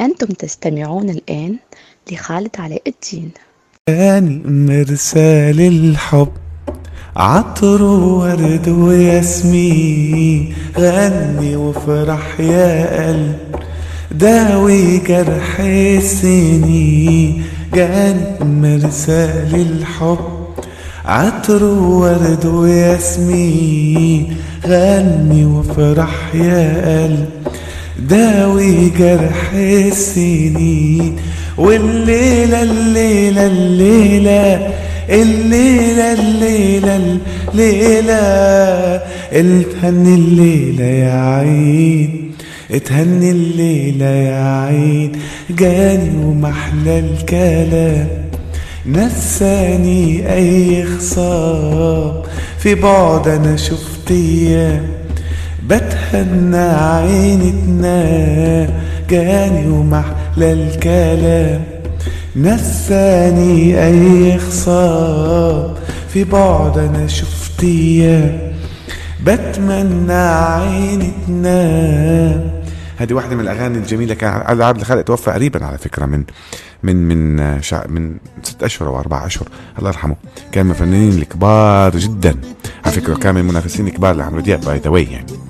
أنتم تستمعون الآن لخالد علاء الدين. كان مرسال الحب عطر وورد وياسمين غني وافرح يا قلب داوي جرح السنين كان مرسال الحب عطر وورد وياسمين غني وافرح يا قلب داوي جرح السنين والليلة الليلة الليلة الليلة الليلة الليلة التهني الليلة يا عين اتهني الليلة يا عين جاني ومحلى الكلام نساني أي خصام في بعد أنا شفت أيام بتهنى عيني تنام جاني ومحلى الكلام. نساني أي خصام في بعد أنا شفت أيام. بتمنى عيني تنام. هذه واحدة من الأغاني الجميلة كان علي عبد الخالق توفى قريبا على فكرة من من من شع من ست أشهر أو أربع أشهر الله يرحمه. كان من الفنانين الكبار جدا. على فكرة كان من المنافسين الكبار لعمرو دياب by the way.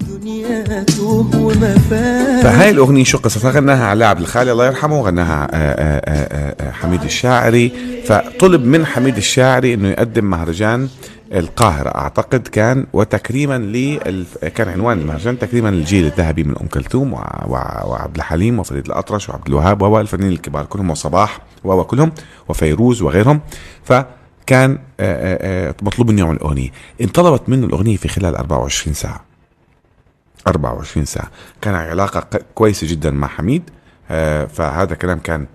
فهاي الأغنية شو قصتها؟ غناها علاء عبد الخالق الله يرحمه غناها آآ آآ آآ حميد الشاعري. فطلب من حميد الشاعري إنه يقدم مهرجان القاهرة. أعتقد كان وتكريما ل كان عنوان المهرجان تكريما للجيل الذهبي من أم كلثوم وعبد الحليم وفريد الأطرش وعبد الوهاب والفنانين الكبار كلهم وصباح وكلهم وفيروز وغيرهم. فكان مطلوب منه يعمل أغنية انطلبت منه الأغنية في خلال 24 ساعة. 24 ساعة. كان علاقة كويسة جدا مع حميد. فهذا كلام كان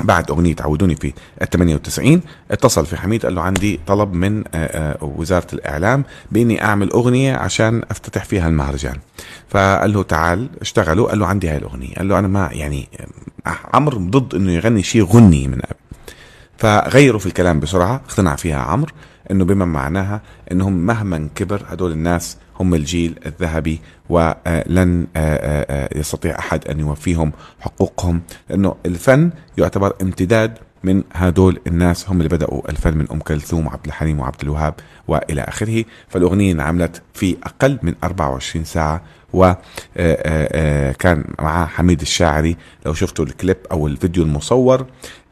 بعد أغنية عودوني في ال 98 اتصل في حميد قال له عندي طلب من وزارة الإعلام بإني أعمل أغنية عشان أفتتح فيها المهرجان. فقال له تعال. اشتغلوا قال له عندي هاي الأغنية. قال له أنا ما يعني عمرو ضد إنه يغني شيء غني من قبل. فغيروا في الكلام بسرعة اقتنع فيها عمرو إنه بما معناها إنهم مهما كبر هدول الناس هم الجيل الذهبي ولن يستطيع أحد أن يوفيهم حقوقهم لأنه الفن يعتبر امتداد من هدول الناس هم اللي بدأوا الفن من أم كلثوم وعبد الحليم وعبد الوهاب وإلى آخره. فالأغنية انعملت في أقل من 24 ساعة وكان معاه حميد الشاعري. لو شفتوا الكليب أو الفيديو المصور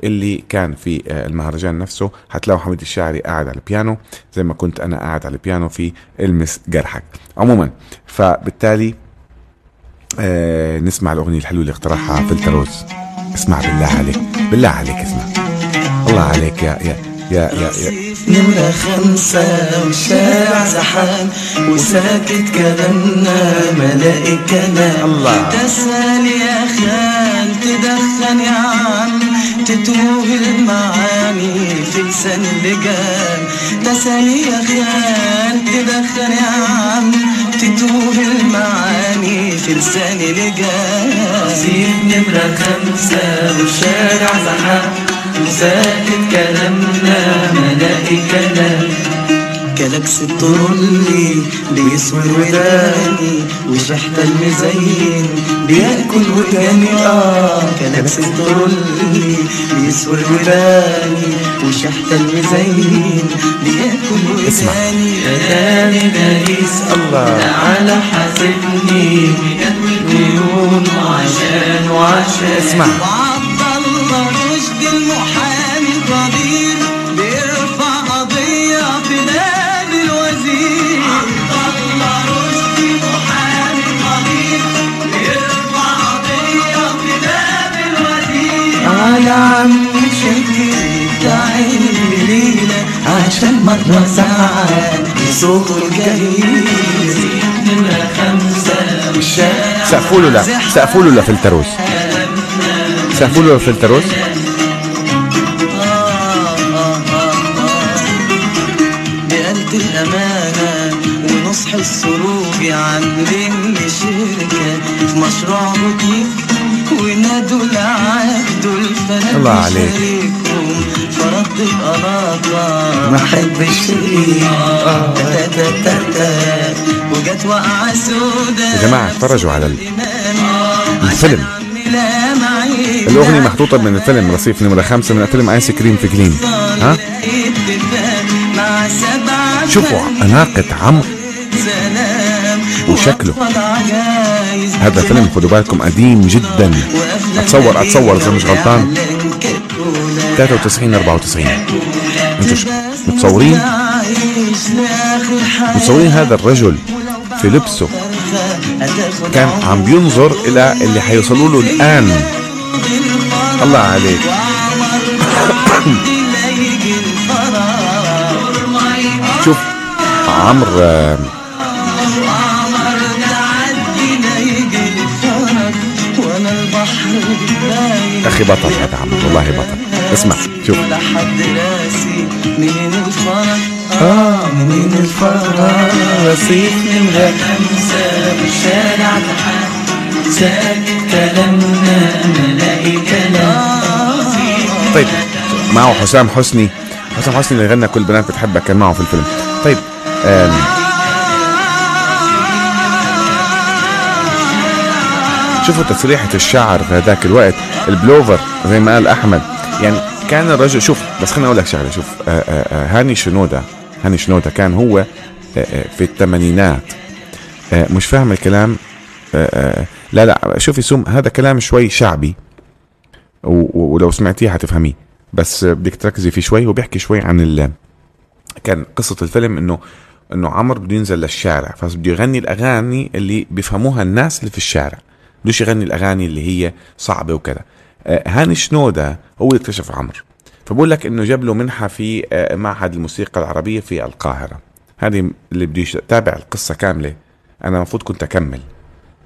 اللي كان في المهرجان نفسه هتلاقوا حميد الشاعري قاعد على البيانو زي ما كنت أنا قاعد على البيانو في إلمس جرحك. عموما فبالتالي نسمع الأغنية الحلوة اللي اقترحها فلتروز اسمع بالله عليك بالله عليك اسمع. الله عليك يا يا يا يا, يا. نمرة خمسة والشارع زحام وساكت كلامنا ملاقي كلام الله. تسأل يا خال تدخن يا عم تتوه المعاني في لسان اللجام تسأل يا خال تدخن يا عم تتوه المعاني في لسان لجام سيب نمرة خمسة والشارع زحام وساكت كلامنا ملاقي كلام كلاكس الطرولي بيسور وداني وشحت المزين بياكل وداني آه كلاكس الطرولي بيسور وداني وشحت المزين بياكل وداني كلامي ناريس الله. تعالى حاسبني مليون وعشان وعشان. اسمع. الوزير على عم شكري تعين الليلة عشان مرة زعل بصوته الجميل نمرة خمسة والشارع سقفوا له لا سقفوا له لفلتروز سقفوا له لفلتروز بقلب الأمانة ونصح السروج عاملين لي شركة في مشروع بوتيك الله عليك. فرد ما. وجت وقعة سودا يا جماعة اتفرجوا على ال- الفيلم. الأغنية محطوطة من الفيلم رصيف نمرة خمسة من فيلم آيس كريم في جليم ها شوفوا اناقه عمرو وشكله. هذا فيلم خدوا بالكم قديم جدا. اتصور أتصور إذا مش غلطان. 93 94 أنتوا متصورين؟ متصورين هذا الرجل في لبسه كان عم بينظر إلى اللي حيوصلوا له الآن. الله عليك. شوف عمرو أخي بطل هذا عمرو والله بطل. اسمع شوف. ولا حد راسي منين الفرج آه. منين الفرج رصيف نمرة خمسة بالشارع تحت ساكت كلامنا ملاقي كلام طيب معه حسام حسني. حسام حسني اللي غنى كل بنات بتحبك كان معه في الفيلم. طيب آم. شوفوا تسريحة الشعر في هذاك الوقت البلوفر زي ما قال أحمد. يعني كان الرجل شوف بس خليني أقول لك شغلة شوف آه، آه، آه، هاني شنودة هاني شنودة كان هو في الثمانينات. مش فاهم الكلام لا لا شوفي سوم هذا كلام شوي شعبي ولو سمعتيه هتفهميه بس بدك تركزي فيه شوي وبيحكي شوي عن ال كان قصة الفيلم إنه إنه عمرو بده ينزل للشارع فبده يغني الأغاني اللي بيفهموها الناس اللي في الشارع. بدوش يغني الأغاني اللي هي صعبة وكذا. آه، هاني شنودة هو اللي اكتشف عمرو فبقول لك إنه جاب له منحة في آه، معهد الموسيقى العربية في القاهرة. هذه اللي بده يتابع القصة كاملة. أنا المفروض كنت أكمل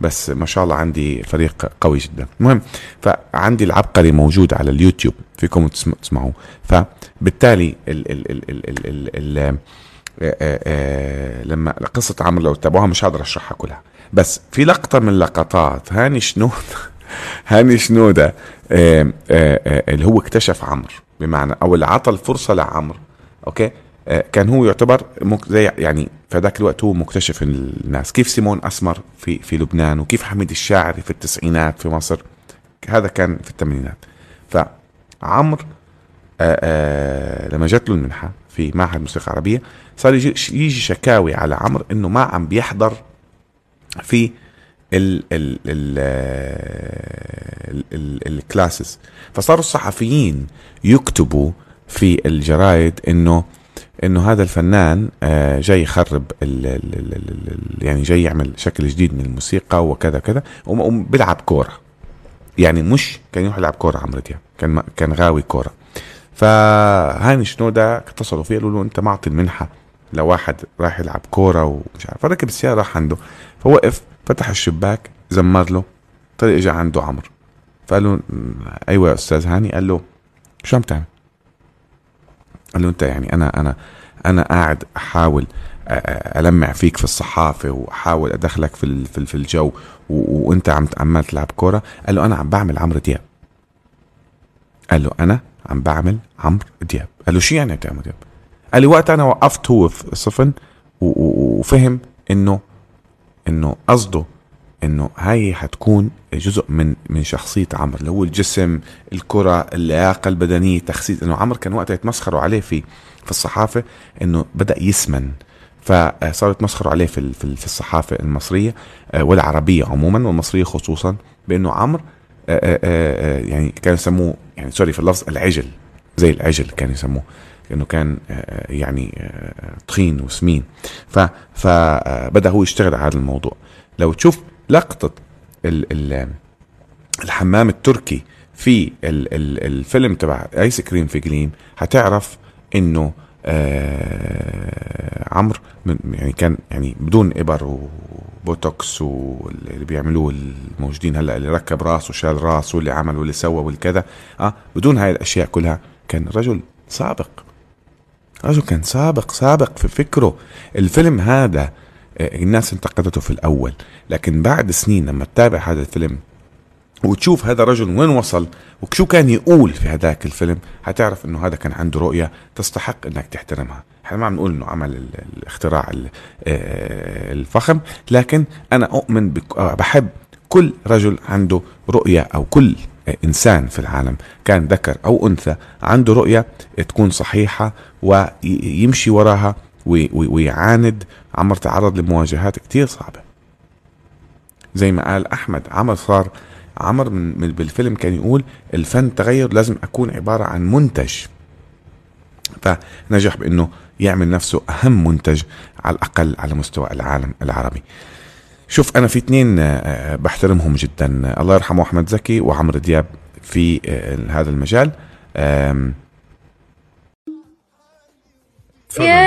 بس ما شاء الله عندي فريق قوي جدا. المهم فعندي العبقري موجود على اليوتيوب فيكم تسم- تسمعوه. فبالتالي ال ال ال ال ال ال لما قصة عمرو لو تتابعوها مش هقدر أشرحها كلها. بس في لقطة من لقطات هاني شنودة هاني شنودة آه، آه، آه، اللي هو اكتشف عمرو. بمعنى أو اللي عطى الفرصة لعمرو Okay؟ آه، كان هو يعتبر زي يعني في ذاك الوقت هو مكتشف الناس كيف سيمون أسمر في في لبنان وكيف حميد الشاعري في التسعينات في مصر. هذا كان في الثمانينات. فعمرو آه، آه، لما جات له المنحة في معهد موسيقى عربيه صار يجي, شكاوي على عمرو إنه ما عم بيحضر في ال ال ال ال ال ال classes فصاروا الصحفيين يكتبوا في الجرايد انه إنه هذا الفنان آه، جاي يخرب ال ال ال ال ال يعني جاي يعمل شكل جديد من الموسيقى وكذا كذا وبيلعب كورة. يعني مش كان يروح يلعب كورة عمرو دياب كان كان غاوي كورة. فهاني شنودة اتصلوا فيه قالوا له أنت معطي المنحة لواحد راح يلعب كورة ومش عارف. فركب السيارة راح عنده. فوقف فتح الشباك زمر له. طلع اجى عنده عمرو. فقال له "م، أيوه يا أستاذ هاني. قال له شو عم تعمل؟ قال له أنت يعني أنا أنا أنا قاعد أحاول ألمع فيك في الصحافة وأحاول أدخلك في في ال- في الجو وأنت عم عمال تلعب كورة. قال له أنا عم بعمل عمرو دياب. قال له أنا؟ عم بعمل عمرو دياب. قال له شو يعني بتعمل عمرو دياب؟ قال لي وقت أنا وقفت هو في و- وفهم انه إنه قصده إنه هاي حتكون جزء من من شخصية عمرو. اللي هو الجسم الكرة اللياقة البدنية تخسيس. إنه عمرو كان وقتها يتمسخروا عليه في في الصحافة إنه بدأ يسمن. فصاروا يتمسخروا عليه في في ال- في الصحافة المصرية آه، والعربية عموما والمصرية خصوصا بإنه عمرو آه، آه، يعني كانوا يسموه يعني سوري في اللفظ العجل زي العجل كانوا يسموه انه كان آه، يعني آه، تخين وسمين. ف فبدا هو يشتغل على هذا الموضوع. لو تشوف لقطة ال ال الحمام التركي في ال ال الفيلم تبع آيس كريم في جليم هتعرف إنه آه عمرو يعني كان يعني بدون إبر وبوتوكس واللي بيعملوه الموجودين هلا اللي ركب راس وشال راس واللي عمل واللي سوى والكذا. آه بدون هاي الأشياء كلها كان رجل سابق. رجل كان سابق سابق في فكره. الفيلم هذا آه، الناس انتقدته في الأول لكن بعد سنين لما تتابع هذا الفيلم وتشوف هذا الرجل وين وصل وشو كان يقول في هذاك الفيلم هتعرف إنه هذا كان عنده رؤية تستحق إنك تحترمها. إحنا ما عم نقول إنه عمل ال- الاختراع ال- آه، الفخم لكن أنا أؤمن آه، بحب كل رجل عنده رؤية أو كل إنسان في العالم كان ذكر أو أنثى عنده رؤية تكون صحيحة ويمشي وراها وي- وي- ويعاند عمر تعرض لمواجهات كتير صعبة. زي ما قال أحمد عمر صار عمر من بالفيلم كان يقول الفن تغير لازم أكون عبارة عن منتج. فنجح بإنه يعمل نفسه أهم منتج على الأقل على مستوى العالم العربي. شوف أنا في اثنين آه، بحترمهم جدا. آه، الله يرحمه أحمد زكي وعمرو دياب في آه، هذا المجال. يا.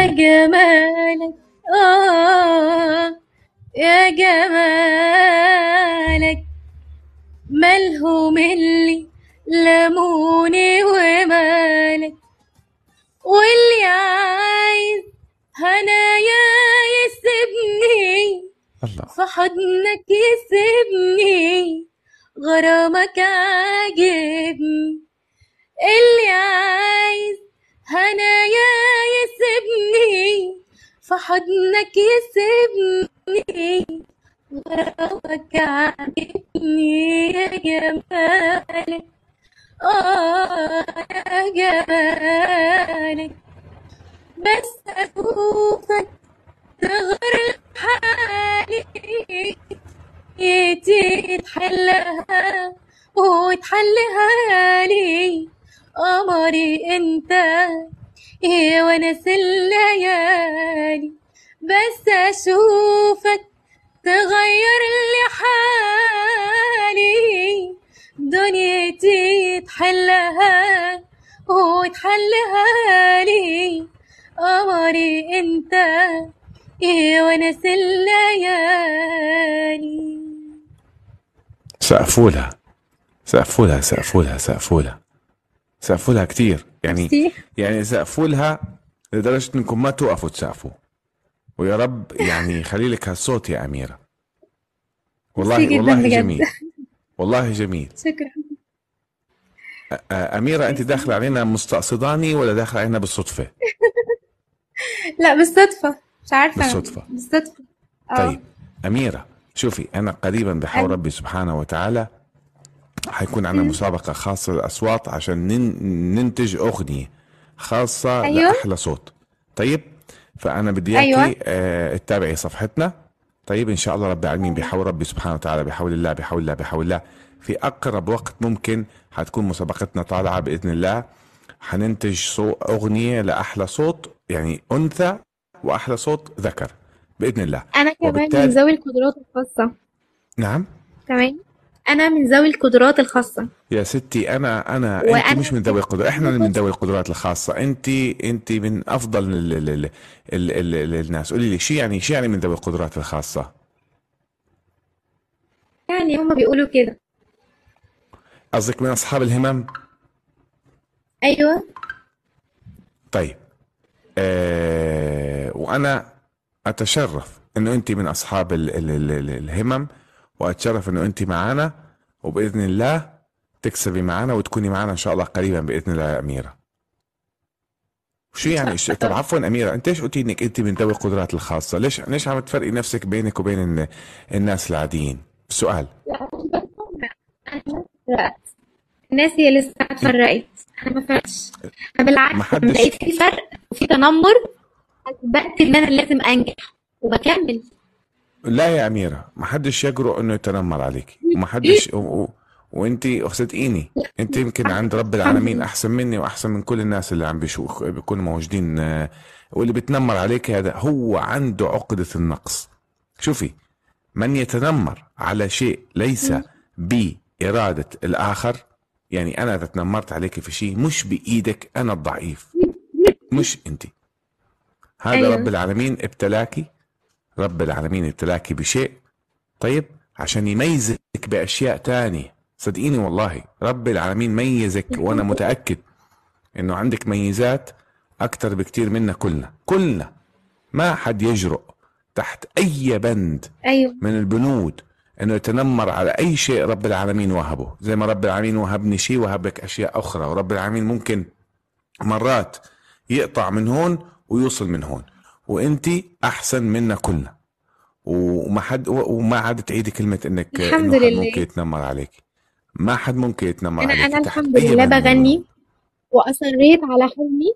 جمالك آه يا جمالك ملهم اللي لموني ومالك واللي هنايا يسيبني الله. في حضنك يسيبني غرامك عاجبني. اللي عايز هنايا يسيبني في حضنك يسيبني غرامك عاجبني. يا جمالك آه يا جمالك بس أشوفك تغير حالي تتحلها وتحلها لي قمري انت يا ونس الليالي بس أشوفك تغير لي حالي دنيتي تحلها وتحلها لي. قمري أنت يا ونس الليالي. سقفولها سقفولها سقفولها سقفولها سقفولها كتير. يعني. يعني سقفولها لدرجة إنكم ما توقفوا تسقفوا. ويا رب يعني يخلي لك هالصوت يا أميرة. والله والله. جميل. والله جميل. شكرا. أميرة أنت داخلة علينا مستقصداني ولا داخلة علينا بالصدفة؟ لا بالصدفة. مش عارفة. بالصدفة. بالصدفة. آه. طيب أميرة شوفي أنا قريبا بحول. ربي سبحانه وتعالى حيكون عندنا مسابقة خاصة للأصوات عشان نن- ننتج أغنية خاصة أيوة. لأحلى صوت. طيب فأنا بدي إياكي أيوة. آه تتابعي صفحتنا. طيب إن شاء الله رب العالمين بحول ربي سبحانه وتعالى بحول الله بحول الله بحول الله. في أقرب وقت ممكن حتكون مسابقتنا طالعة بإذن الله. حننتج صوت أغنية لأحلى صوت يعني أنثى وأحلى صوت ذكر بإذن الله. أنا كمان وبالتالي- من ذوي القدرات الخاصة. نعم. كمان أنا من ذوي القدرات الخاصة. يا ستي أنا أنا انت وأنا- مش من ذوي القدرات اللي من ذوي القدرات الخاصة. انت انت من أفضل ال ال ال ال ال ال الناس. قولي لي شو يعني شو يعني من ذوي القدرات الخاصة؟ يعني هما بيقولوا كده. قصدك من أصحاب الهمم؟ أيوة. طيب. آه وأنا أتشرف إنه أنت من أصحاب ال ال ال ال الهمم وأتشرف إنه أنت معنا وبإذن الله تكسبي معنا وتكوني معنا إن شاء الله قريبا بإذن الله يا أميرة. شو يعني ش- طب عفوا أميرة أنت ليش قلتي إنك أنت من ذوي القدرات الخاصة؟ ليش ليش عم تفرقي نفسك بينك وبين الن- الناس العاديين؟ سؤال. فرقت الناس هي لسه اتفرقت أنا ما فرقتش. أنا بالعكس ما لما لقيت في فرق وفي تنمر أثبتت إن أنا لازم أنجح وبكمل. لا يا أميرة ما حدش يجرؤ إنه يتنمر عليك. وما حدش و... و... وأنت صدقيني أنت يمكن عند رب العالمين أحسن مني وأحسن من كل الناس اللي عم بيشوف بيكونوا موجودين آه، واللي بيتنمر عليك هذا هو عنده عقدة النقص. شوفي من يتنمر على شيء ليس بإرادة الآخر يعني أنا إذا تنمرت عليك في شيء مش بإيدك أنا الضعيف. مش أنت. هذا أيوة. رب العالمين ابتلاكي رب العالمين ابتلاكي بشيء. طيب عشان يميزك بأشياء تانية. صدقيني والله رب العالمين ميزك وأنا متأكد إنه عندك ميزات أكتر بكتير منا كلنا. كلنا. ما حد يجرؤ تحت أي بند أيوة. من البنود. انه يتنمر على أي شيء رب العالمين وهبه. زي ما رب العالمين وهبني شيء وهبك أشياء أخرى. ورب العالمين ممكن مرات يقطع من هون ويوصل من هون. وأنت أحسن منا كلنا. وما حد وما عاد تعيدي كلمة إنك الحمد حد لله. ممكن يتنمر عليك. ما حد ممكن يتنمر أنا عليك. أنا الحمد لله بغني وأصريت على حلمي.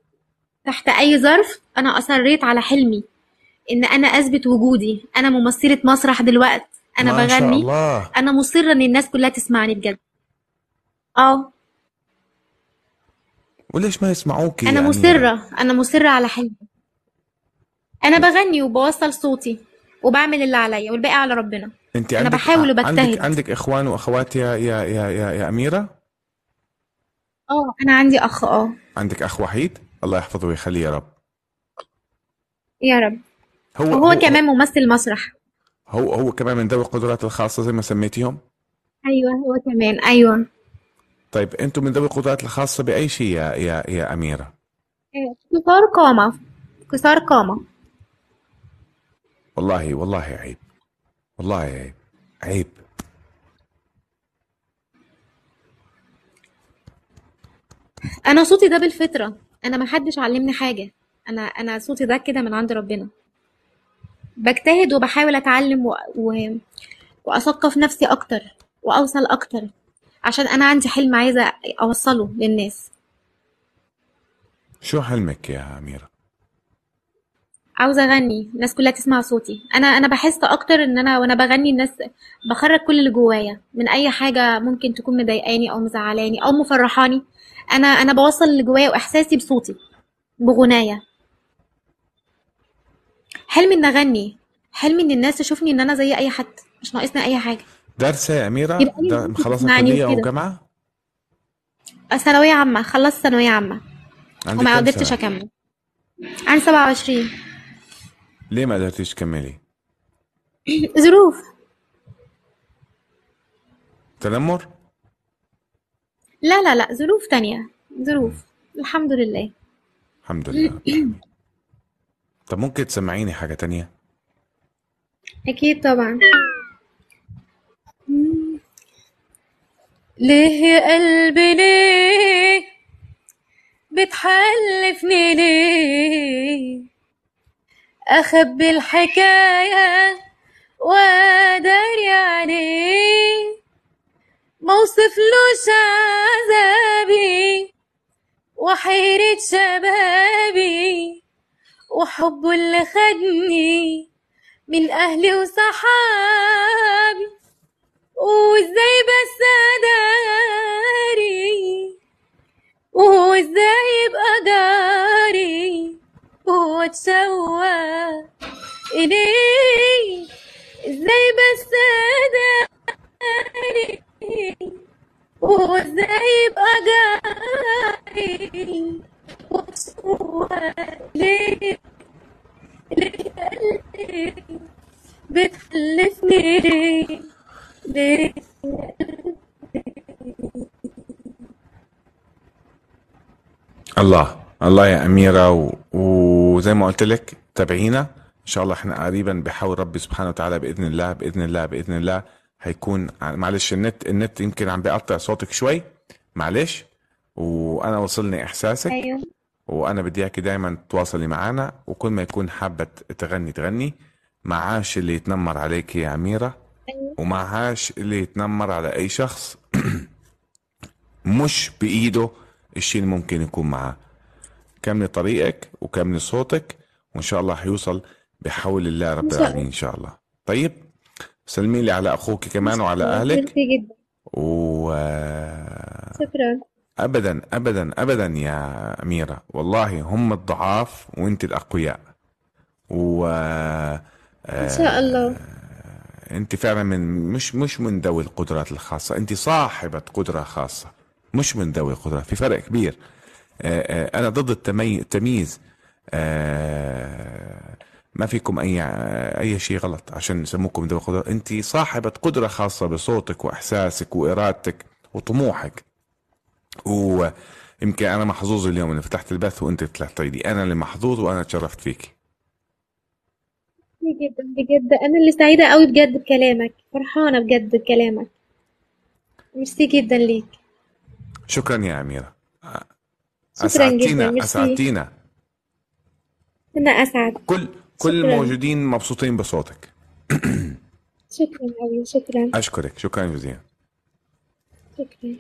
تحت أي ظرف أنا أصريت على حلمي. إن أنا أثبت وجودي. أنا ممثلة مسرح دلوقتي أنا ما شاء بغني. الله. أنا مصرة إن الناس كلها تسمعني بجد. آه. وليش ما يسمعوك أنا أميرة مصرة. أنا مصرة على حلمي أنا بغني وبوصل صوتي وبعمل اللي عليا والباقي على ربنا. أنت أنا عندك بحاول عندك وبجتهد. عندك إخوان وأخوات يا يا يا يا, يا أميرة؟ آه أنا عندي أخ آه. عندك أخ وحيد؟ الله يحفظه ويخليه يا رب. يا رب. هو وهو كمان ممثل مسرح. هو هو كمان من ذوي القدرات الخاصة زي ما سميتيهم؟ أيوه هو كمان أيوه. طيب أنتم من ذوي القدرات الخاصة بأي شيء يا يا يا أميرة؟ قصار قامة قصار قامة والله والله عيب. والله عيب. عيب. أنا صوتي ده بالفطرة. أنا ما حدش علمني حاجة. أنا أنا صوتي ده كده من عند ربنا. بجتهد وبحاول أتعلم و... و... وأثقف نفسي أكتر وأوصل أكتر عشان أنا عندي حلم عايزة أوصله للناس. شو حلمك يا أميرة؟ عاوزة أغني الناس كلها تسمع صوتي. أنا أنا بحس أكتر إن أنا وأنا بغني الناس بخرج كل اللي جوايا من أي حاجة ممكن تكون مضايقاني أو مزعلاني أو مفرحاني. أنا أنا بوصل اللي جوايا وإحساسي بصوتي بغناية. حلمي ان اغني حلمي ان الناس تشوفني إن أنا زي أي حد؟ مش ناقصني أي حاجة. دارسه يا يبقى مخلصة تسمعني كلية أو وكده جامعه ثانوية عامة خلصت ثانوية عامة. عندك وما قدرتش أكمل. عن 27 ليه ما قدرتيش تكملي؟ ظروف. تنمر؟ لا لا لا ظروف تانية. ظروف. الحمد لله. الحمد لله. رب العالمين طب ممكن تسمعيني حاجة تانية؟ أكيد طبعا. ليه يا قلبي ليه بتحلفني ليه؟ أخبي الحكاية وأداري عليه موصفلوش عذابي وحيرة شبابي. وحبه اللي خدني من أهلي وصحابي. وإزاي بس أداري؟ وهو إزاي يبقى جاري؟ وهو اتشوق إليه. إزاي بس أداري؟ وهو إزاي يبقى جاري؟ ليه قلبي ليه الله الله يا أميرة و... وزي ما قلت لك تابعينا. إن شاء الله إحنا قريبا بحول ربي سبحانه وتعالى بإذن الله بإذن الله بإذن الله هيكون معلش النت النت يمكن عم بيقطع صوتك شوي. معلش وأنا وصلني إحساسك. أيوه. وأنا بدي إياكي دايما تواصلي معنا وكل ما يكون حابة تغني تغني. معاش اللي يتنمر عليك يا أميرة أيوه. ومعاش اللي يتنمر على أي شخص. مش بإيده الشيء اللي ممكن يكون معاه. كملي طريقك وكملي صوتك وإن شاء الله حيوصل بحول الله رب العالمين إن شاء الله. طيب سلمي لي على أخوك كمان وعلى ميرسي جدا. و شكرا. ابدا ابدا ابدا يا أميرة. والله هم الضعاف وأنت الأقوياء. و إن شاء الله. أنت فعلا من مش مش من ذوي القدرات الخاصة. أنت صاحبة قدرة خاصة مش من ذوي القدرات. في فرق كبير. آه، آه، أنا ضد التمي- التمييز. آه، ما فيكم أي أي شيء غلط عشان يسموكم ذوي القدرات أنت صاحبة قدرة خاصة بصوتك وإحساسك وإرادتك وطموحك. ويمكن أنا محظوظ اليوم إني فتحت البث وأنت طلعتي لي أنا اللي محظوظ وأنا تشرفت فيك. ميرسي جدا بجد أنا اللي سعيدة قوي بجد بكلامك. فرحانة بجد بكلامك. ميرسي جدا ليك. شكرا يا أميرة. أسعدتينا أسعدتينا. أنا أسعد. كل كل شكرا. الموجودين مبسوطين بصوتك. شكرا قوي شكرا. أشكرك. شكرا جزيلا. شكرا.